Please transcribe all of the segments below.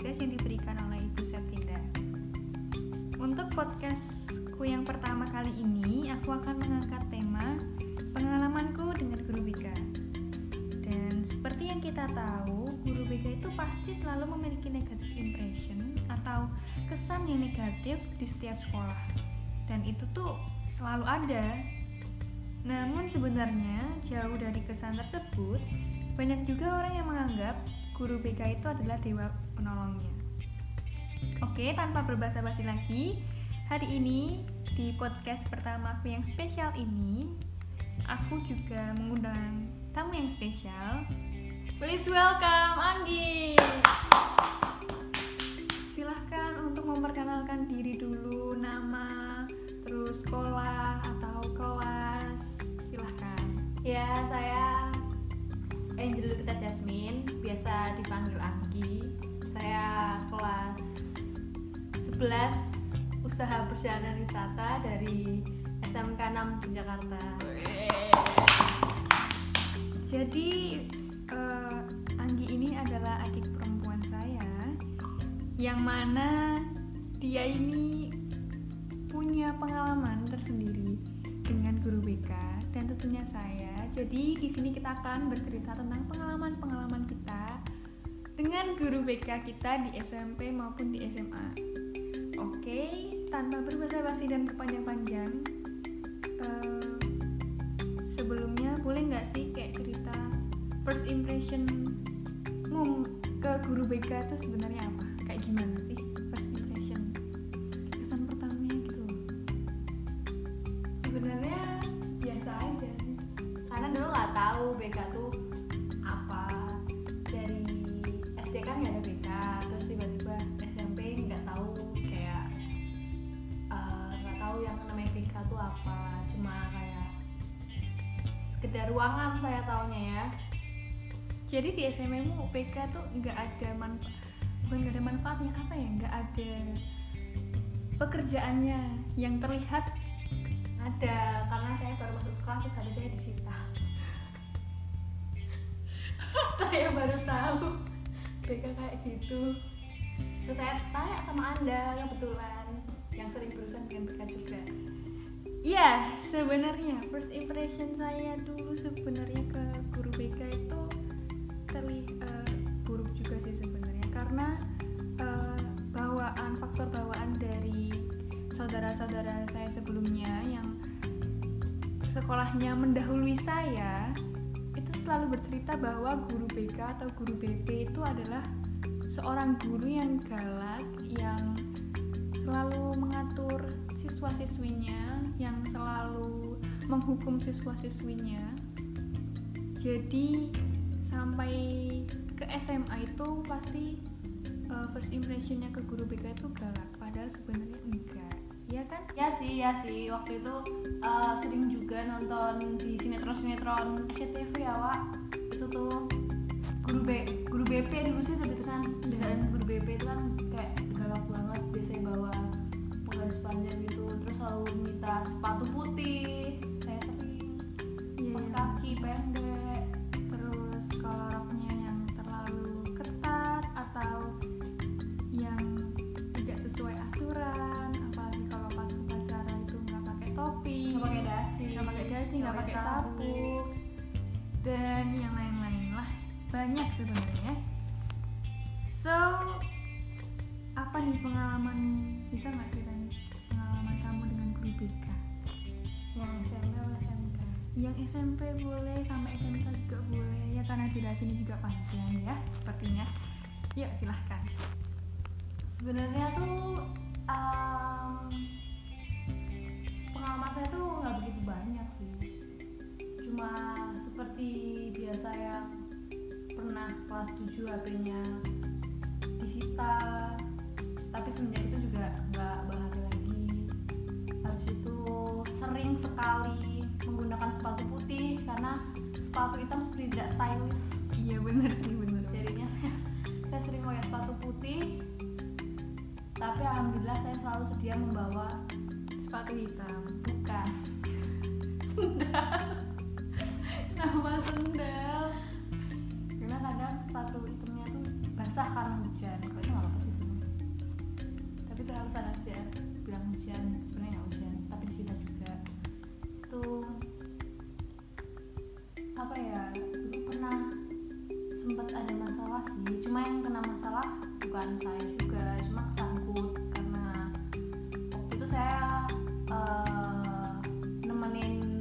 tugas yang diberikan oleh Ibu Septinda. Untuk podcastku yang pertama kali ini, aku akan mengangkat tema pengalamanku dengan guru BK. Dan seperti yang kita tahu, guru BK itu pasti selalu memiliki negative impression atau kesan yang negatif di setiap sekolah. Dan itu tuh selalu ada. Namun sebenarnya jauh dari kesan tersebut, banyak juga orang yang menganggap guru BK itu adalah dewa penolongnya. Oke, tanpa berbasa-basi lagi, hari ini di podcast pertamaku yang spesial ini, aku juga mengundang tamu yang spesial. Please welcome Anggi. Silahkan untuk memperkenalkan diri dulu, nama, terus sekolah atau kelas. Silahkan. Ya, saya Angel Lupita Jasmine, biasa dipanggil Anggi. Saya kelas 11 Usaha Perjalanan Wisata dari SMK 6 Jakarta. Jadi eh, Anggi ini adalah adik perempuan saya yang mana dia ini punya pengalaman tersendiri dengan guru BK dan tentunya saya. Jadi di sini kita akan bercerita tentang pengalaman-pengalaman kita dengan guru BK kita di SMP maupun di SMA. Oke, tanpa berbasa-basi dan kepanjang-panjang, eh, sebelumnya boleh nggak sih kayak cerita first impressionmu ke guru BK itu sebenarnya sekedar ruangan saya taunya ya. Jadi di SMA mu BK tuh nggak ada manfaat, bukan nggak ada manfaatnya apa ya? Nggak ada pekerjaannya yang terlihat Ada karena saya baru masuk sekolah terus habis saya disita. saya baru tahu BK kayak gitu. Terus saya tanya sama anda yang kebetulan yang sering berurusan dengan BK juga. Iya, sebenarnya first impression saya dulu sebenarnya ke guru BK itu terlihat buruk juga sih sebenarnya. Karena eh, bawaan faktor bawaan dari saudara-saudara saya sebelumnya yang sekolahnya mendahului saya itu selalu bercerita bahwa guru BK atau guru BP itu adalah seorang guru yang galak yang selalu mengatur siswa-siswinya yang selalu menghukum siswa-siswinya jadi sampai ke SMA itu pasti uh, first impressionnya ke guru BK itu galak padahal sebenarnya enggak ya kan Ya sih, ya sih. Waktu itu eh, sering juga nonton di sinetron-sinetron SCTV ya, Wak. Itu tuh guru B, guru BP dulu sih tapi itu yuk silahkan. Sebenarnya tuh um, pengalaman saya tuh nggak begitu banyak sih. Cuma seperti biasa yang pernah kelas 7 HP-nya disita tapi semenjak itu juga nggak bahagia lagi. Habis itu sering sekali menggunakan sepatu putih karena sepatu hitam seperti tidak stylish. Iya bener sih saya sering pakai sepatu putih tapi alhamdulillah saya selalu sedia membawa sepatu hitam. Bukan. Sendal. Nama sendal. Karena kadang sepatu hitamnya tuh basah karena hujan. Kalau itu nggak apa sih sebenarnya. Tapi itu alasan aja bilang hujan bukan saya juga cuma kesangkut karena waktu itu saya eh, nemenin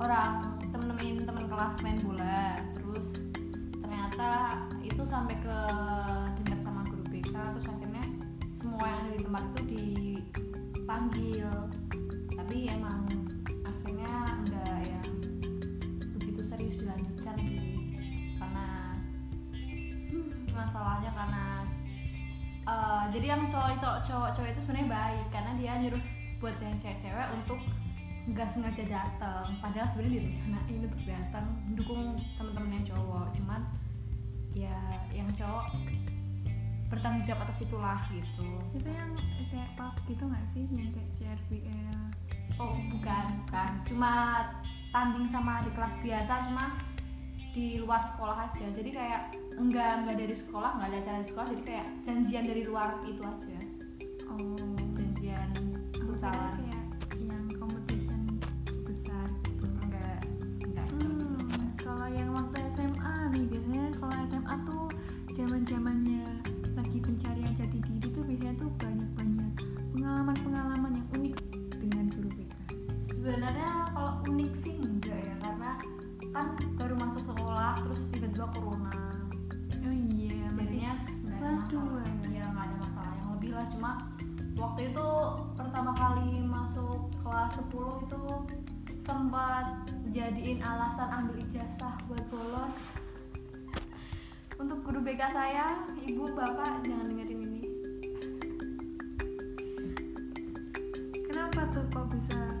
orang temen nemenin teman kelas main bola. Terus ternyata itu sampai ke dengar sama guru BK terus akhirnya semua yang ada di tempat itu dipanggil. Tapi emang akhirnya enggak yang begitu serius dilanjutkan karena hmm, masalahnya karena eh, jadi yang cowok itu cowok cowok itu sebenarnya baik karena dia nyuruh buat yang cewek-cewek untuk nggak sengaja datang padahal sebenarnya direncanain untuk datang mendukung teman-teman yang cowok. Cuman ya yang cowok bertanggung jawab atas itulah gitu. Itu yang kayak pub gitu nggak sih? Yang kayak CRBL oh bukan bukan. Cuma tanding sama di kelas biasa cuma di luar sekolah aja. Jadi kayak enggak enggak dari sekolah enggak ada acara di sekolah jadi kayak janjian dari luar itu aja. Oh. Janjian futsalan BK saya ibu bapak jangan dengerin ini. Kenapa tuh kok bisa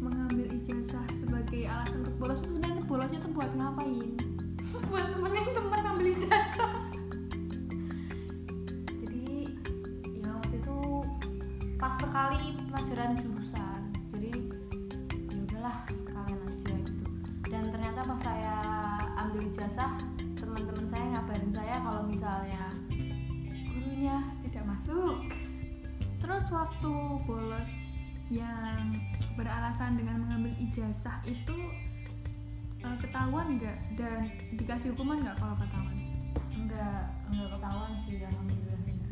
mengambil ijazah sebagai alasan untuk bolos? Tuh sebenarnya bolosnya tuh buat ngapain? buat temenin teman ambil ijazah. Jadi ya waktu itu pas sekali pelajaran jurusan. Jadi ya udahlah sekalian aja gitu. Dan ternyata pas saya ambil ijazah misalnya gurunya tidak masuk. Terus waktu bolos yang beralasan dengan mengambil ijazah itu eh, ketahuan nggak? Dan dikasih hukuman nggak kalau ketahuan? enggak enggak ketahuan sih alhamdulillahnya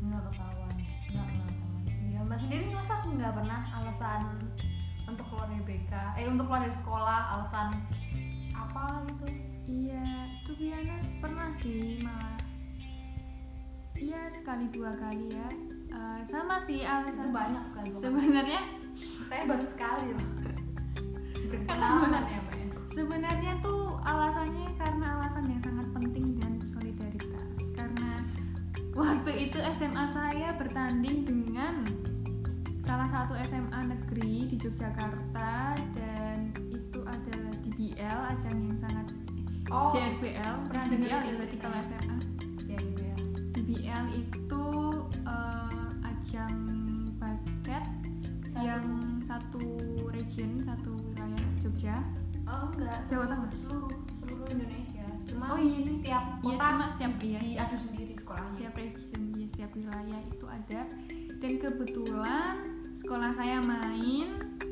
enggak ketahuan enggak ketahuan. Ya mbak sendiri masa enggak pernah alasan untuk keluar dari BK eh untuk keluar dari sekolah alasan apa gitu Iya, tuh honest pernah sih malah. Iya sekali dua kali ya. Eh, sama sih itu alasan banyak sekali. Sebenarnya saya baru sekali loh berpengalaman ya mbak ya sebenarnya tuh alasannya karena alasan yang sangat penting dan solidaritas. Karena waktu itu SMA saya bertanding dengan salah satu SMA negeri di Yogyakarta dan itu adalah DBL ajang yang sangat oh JRBL pernah DBL ya, ya berarti ya. kalau SMA ya DBL itu eh, ajang basket Satu. yang satu region satu wilayah Jogja oh enggak Jawa seluruh- Tengah. seluruh seluruh Indonesia cuma Oh, iya, ini- setiap iya, kota cuma setiap iya. diadu sendiri sekolahnya setiap region di setiap wilayah itu ada dan kebetulan sekolah saya main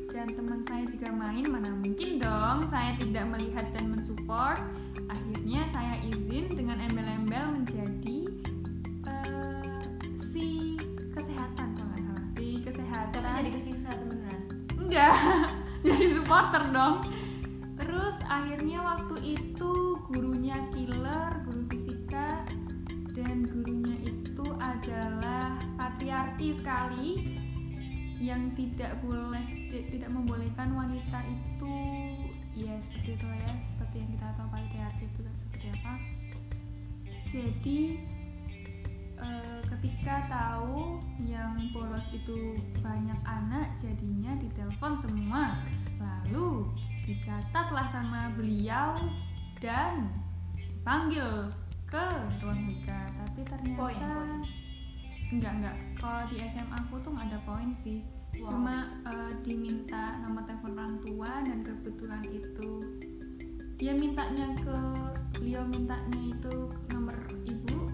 dan teman saya juga main mana mungkin dong saya tidak melihat dan mensupport akhirnya saya izin dengan embel-embel menjadi eh, si kesehatan kalau nggak salah. Si kesehatan. Jadi kesehatan beneran? Enggak. Jadi supporter dong. Terus akhirnya waktu itu gurunya killer guru fisika dan gurunya itu adalah patriarki sekali yang tidak boleh ti- tidak membolehkan wanita itu ya seperti itu ya. Seperti yang kita tahu patriarki itu seperti apa. Jadi eh, ketika tahu yang bolos itu banyak anak jadinya ditelepon semua. Lalu dicatatlah sama beliau dan dipanggil ke ruang BK tapi ternyata Poin, poin. enggak enggak. Kalau di SMA aku tuh nggak ada poin sih Wow. cuma eh, diminta nomor telepon orang tua dan kebetulan itu dia mintanya ke beliau beliau mintanya itu nomor ibu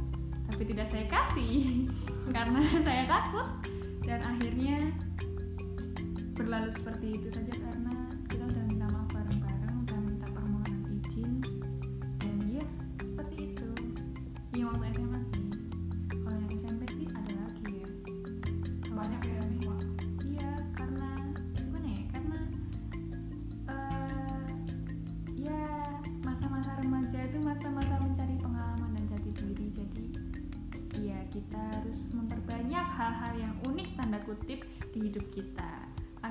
tapi tidak saya kasih karena saya takut dan akhirnya berlalu seperti itu saja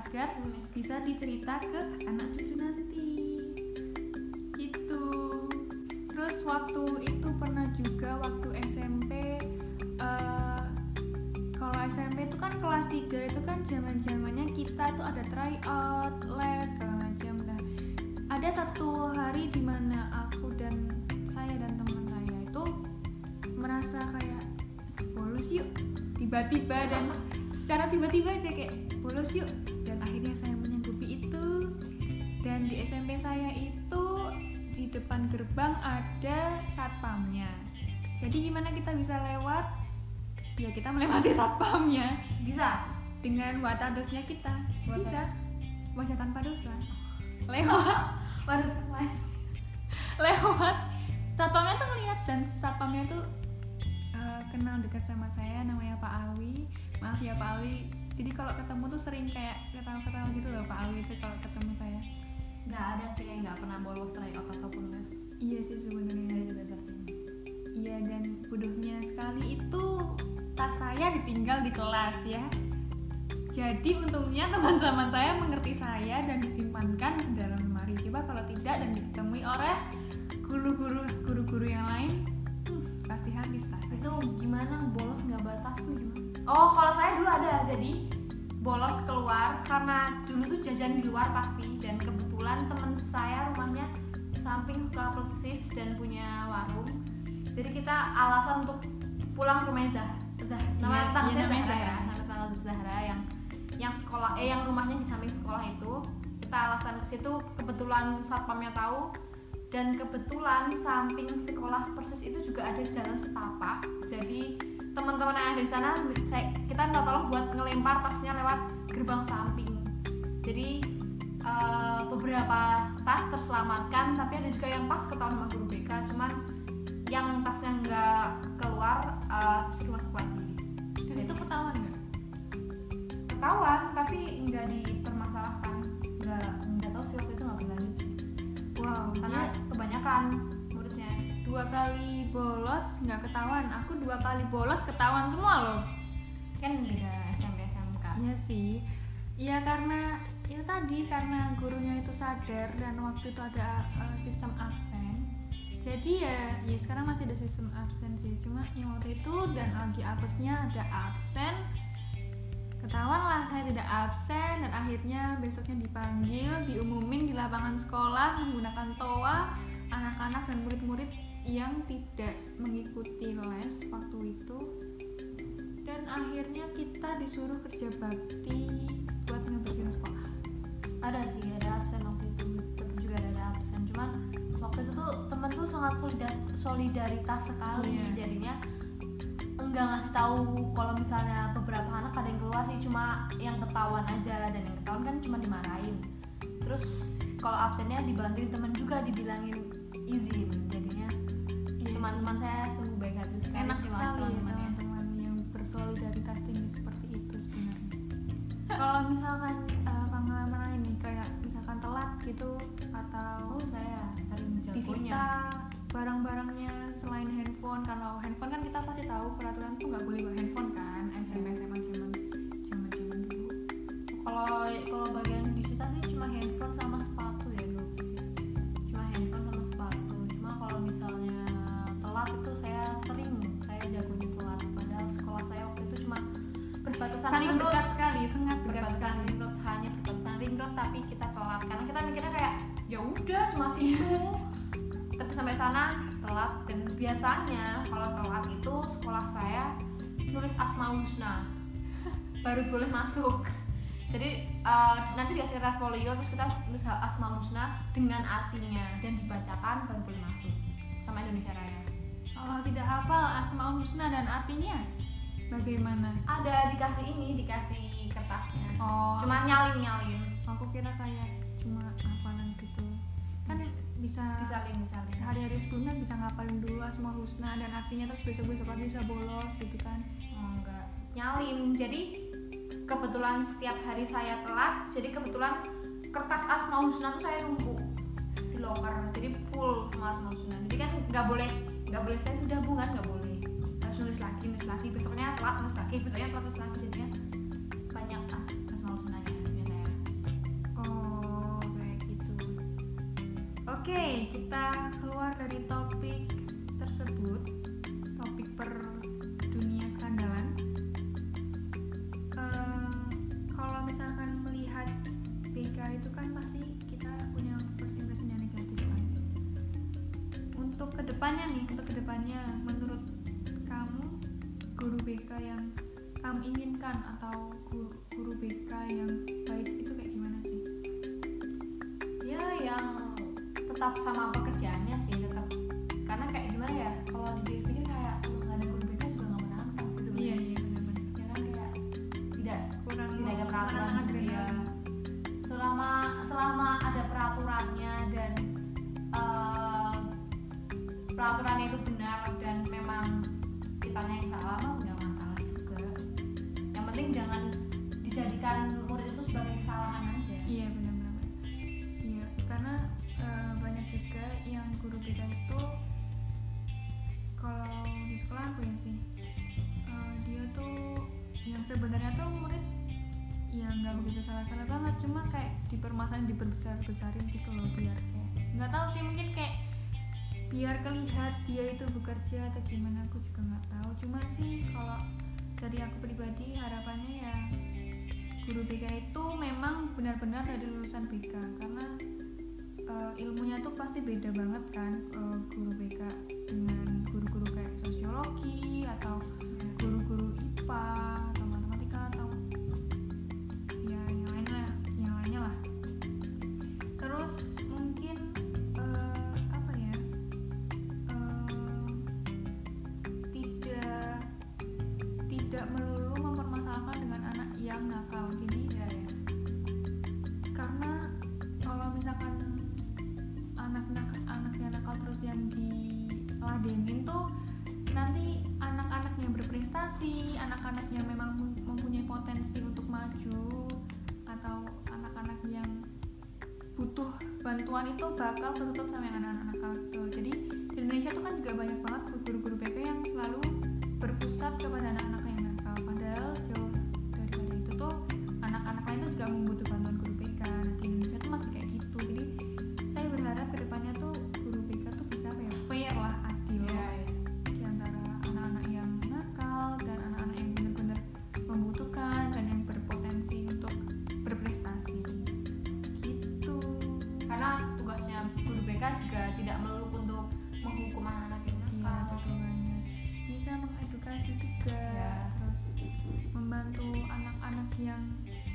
agar bisa dicerita ke anak cucu nanti. Gitu. Terus waktu itu pernah juga waktu SMP eh kalau SMP itu kan kelas 3 itu kan zaman zamannya kita tuh ada tryout, les segala macam nah ada satu hari di mana aku dan saya dan teman saya itu merasa kayak bolos yuk tiba-tiba dan secara tiba-tiba aja kayak bolos yuk akhirnya saya menyanggupi itu. Dan di SMP saya itu di depan gerbang ada satpamnya. Jadi gimana kita bisa lewat? Ya kita melewati satpamnya. Bisa? Dengan watadosnya kita. Wata- bisa. Wajah tanpa dosa. Lewat. Lewat. Satpamnya tuh ngeliat dan satpamnya tuh eh, kenal dekat sama saya namanya Pak Alwi maaf ya Pak Alwi jadi kalau ketemu tuh sering kayak ketawa-ketawa gitu loh Pak Alwi itu kalau ketemu saya nggak ada sih yang nggak pernah bolos tryout ataupun les iya sih sebenarnya saya juga sering Iya dan bodohnya sekali itu tas saya ditinggal di kelas ya. Jadi untungnya teman-teman saya mengerti saya dan disimpankan di dalam lemari. Coba kalau tidak dan ditemui oleh guru-guru guru-guru yang lain, hmm, pasti habis tas. itu gimana bolos nggak batas tuh gimana oh kalau saya dulu ada jadi bolos keluar karena dulu tuh jajan di luar pasti dan kebetulan teman saya rumahnya samping sekolah persis dan punya warung. Jadi kita alasan untuk pulang ke rumah Zah Zah nama Iya, tetangga iya, saya namanya Zahra Zahra. ya nama tetangga Zahra yang yang sekolah eh yang rumahnya di samping sekolah itu. Kita alasan ke situ kebetulan satpamnya tahu. Dan kebetulan samping sekolah persis itu juga ada jalan setapak. Jadi teman-teman yang ada di sana saya, kita minta tolong buat ngelempar tasnya lewat gerbang samping. Jadi eh, beberapa tas terselamatkan tapi ada juga yang pas ketahuan sama guru BK cuman yang tasnya nggak keluar eh, suruh masuk lagi. Dan itu ketahuan nggak? ketahuan tapi nggak dipermasalahkan. Nggak nggak tahu sih waktu itu nggak berlanjut sih Wow, karena dia kebanyakan dua kali bolos nggak ketahuan. Aku dua kali bolos ketahuan semua loh. kan beda SMP SMK Iya sih. Iya karena itu tadi karena gurunya itu sadar dan waktu itu ada uh, sistem absen. Jadi ya, ya sekarang masih ada sistem absen sih. Cuma yang waktu itu dan lagi apesnya ada absen. Ketahuan lah saya tidak absen dan akhirnya besoknya dipanggil, diumumin di lapangan sekolah menggunakan toa anak-anak dan murid-murid yang tidak mengikuti les waktu itu. Dan akhirnya kita disuruh kerja bakti buat ngebersihin sekolah. Ada sih ada absen waktu itu. Tetap juga ada, absen. Cuman waktu itu tuh temen tuh sangat solidas- solidaritas sekali. Iya. jadinya enggak ngasih tahu kalau misalnya beberapa anak ada yang keluar sih. Cuma yang ketahuan aja. Dan yang ketahuan kan cuma dimarahin. Terus kalau absennya dibantuin temen juga dibilangin izin teman-teman saya sungguh baik hati sekali enak sekali ya teman-teman. yang bersolidaritas tinggi seperti itu sebenarnya. Kalau misalkan uh, pengalaman lain nih kayak misalkan telat gitu atau oh saya sering disita barang-barangnya selain handphone kalau handphone kan kita pasti tahu peraturan tuh nggak boleh bawa handphone kan SMP SMA zaman zaman zaman dulu. Kalau kalau ya udah cuma situ. Tapi sampai sana telat. Dan biasanya kalau telat itu sekolah saya nulis asmaul husna. Baru boleh masuk. Jadi eh, nanti dikasih kertas folio terus kita tulis asmaul husna dengan artinya. Dan dibacakan baru boleh masuk. Sama Indonesia Raya. Kalau tidak hafal asmaul husna dan artinya bagaimana? Ada dikasih ini dikasih kertasnya. Oh. Cuma nyalin nyalin aku kira kayak cuma gitu kan bisa disalin disalin hari-hari sebelumnya bisa ngapalin dulu asmaul husna dan artinya terus besok-besok lagi bisa bolos gitu kan. Oh, enggak. Nyalin. Jadi kebetulan setiap hari saya telat jadi kebetulan kertas asmaul husna tuh saya numpuk di loker jadi full semua asmaul husna. Jadi kan nggak boleh nggak boleh. Saya sudah bunga nggak boleh. Harus nulis lagi nulis lagi. Besoknya telat nulis lagi. Besoknya telat nulis lagi oke kita keluar dari topik peraturannya dan eh, peraturannya itu benar dan memang kitanya yang salah mah nggak masalah juga yang penting jangan dijadikan murid itu sebagai kesalahan aja Iya benar-benar. Iya karena eh, banyak juga yang guru BK itu kalau di sekolah aku ya sih eh, dia tuh yang sebenarnya tuh murid ya nggak begitu salah-salah banget. Cuma kayak dipermasalahin diperbesar-besarin gitu loh biar kayak nggak tahu sih mungkin kayak biar kelihat dia itu bekerja atau gimana aku juga nggak tahu. Cuma sih kalau dari aku pribadi harapannya ya guru BK itu memang benar-benar dari lulusan BK karena eh, ilmunya tuh pasti beda banget kan eh, guru BK dengan guru-guru kayak sosiologi atau guru-guru IPA butuh bantuan itu bakal tertutup sama yang anak-anak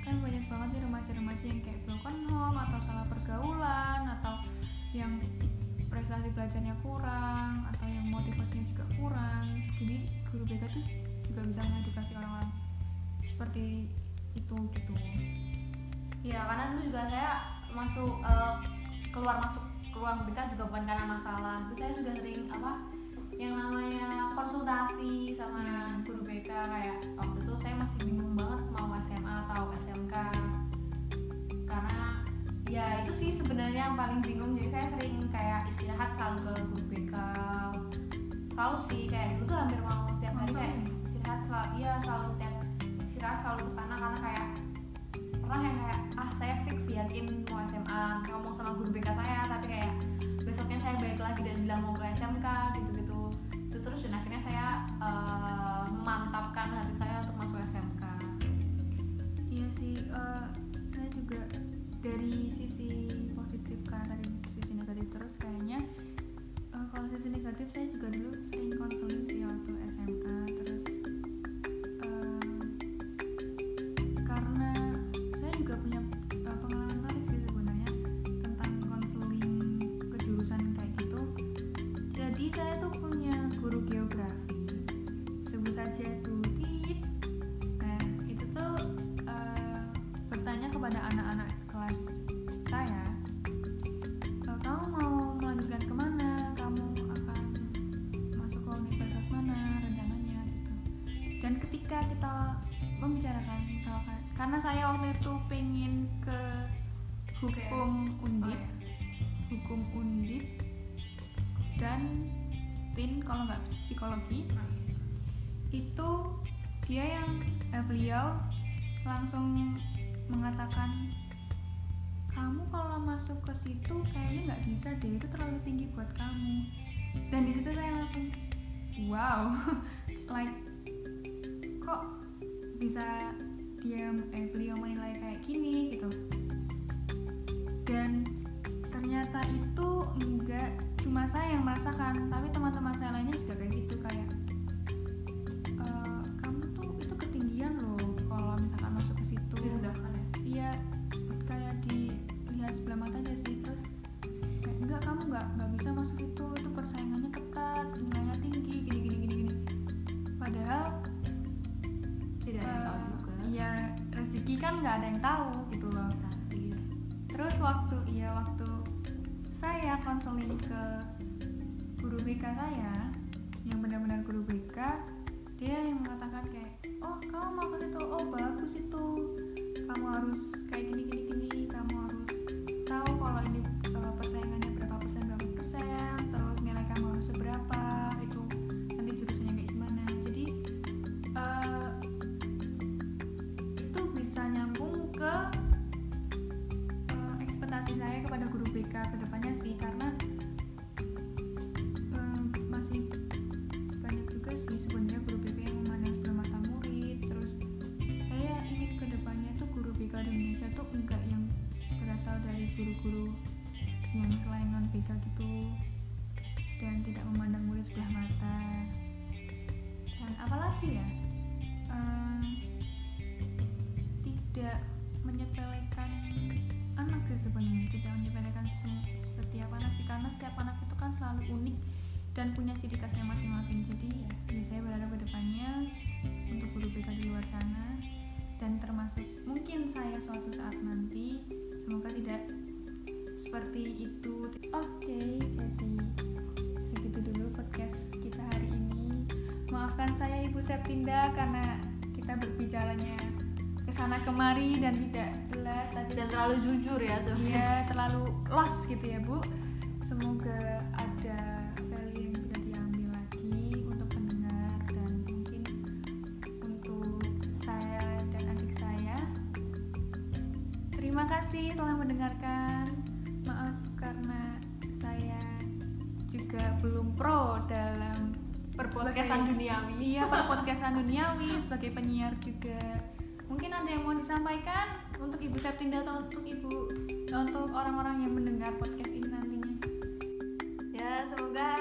kan banyak banget nih remaja-remaja yang kayak broken home atau salah pergaulan atau yang prestasi belajarnya kurang atau yang motivasinya juga kurang jadi guru BK tuh juga bisa mengedukasi orang-orang seperti itu gitu Iya, karena dulu juga saya masuk eh, keluar masuk keluar BK juga bukan karena masalah. Itu saya juga sering apa yang namanya konsultasi sama guru BK kayak waktu itu saya masih bingung banget mau SMA atau SMK karena ya itu sih sebenarnya yang paling bingung. Jadi saya sering kayak istirahat selalu ke guru BK selalu sih kayak dulu tuh hampir mau setiap hari kayak istirahat selalu iya selalu setiap istirahat selalu ke sana karena kayak pernah yang kayak ah saya fix yakin mau SMA ngomong sama guru BK saya tapi kayak besoknya saya balik lagi dan bilang mau ke SMK gitu-gitu saya memantapkan hati saya untuk masuk SMK iya sih eh, saya juga dari pada anak-anak kelas saya kamu mau melanjutkan ke mana kamu akan masuk ke universitas mana rencananya gitu. Dan ketika kita membicarakan misalkan karena saya waktu itu pengen ke hukum oh, undip oh, ya. hukum undip dan stin kalau nggak psikologi itu dia yang eh, beliau langsung mengatakan kamu kalau masuk ke situ kayaknya nggak bisa deh itu terlalu tinggi buat kamu. Dan di situ saya langsung wow like kok bisa dia eh, beliau menilai kayak gini dan punya ciri khasnya masing-masing. Jadi ya saya berharap ke depannya untuk guru BK di luar sana dan termasuk mungkin saya suatu saat nanti semoga tidak seperti itu. Oke jadi segitu dulu podcast kita hari ini. Maafkan saya Ibu Septinda karena kita berbicaranya ke sana kemari dan tidak jelas tapi dan terlalu jujur ya sebenarnya terlalu lost gitu ya, Bu. Kasih telah mendengarkan. Maaf karena saya juga belum pro dalam perpodcastan duniawi Iya, per podcastan duniawi sebagai penyiar juga. Mungkin ada yang mau disampaikan untuk Ibu Septinda atau untuk Ibu untuk orang-orang yang mendengar podcast ini nantinya. ya semoga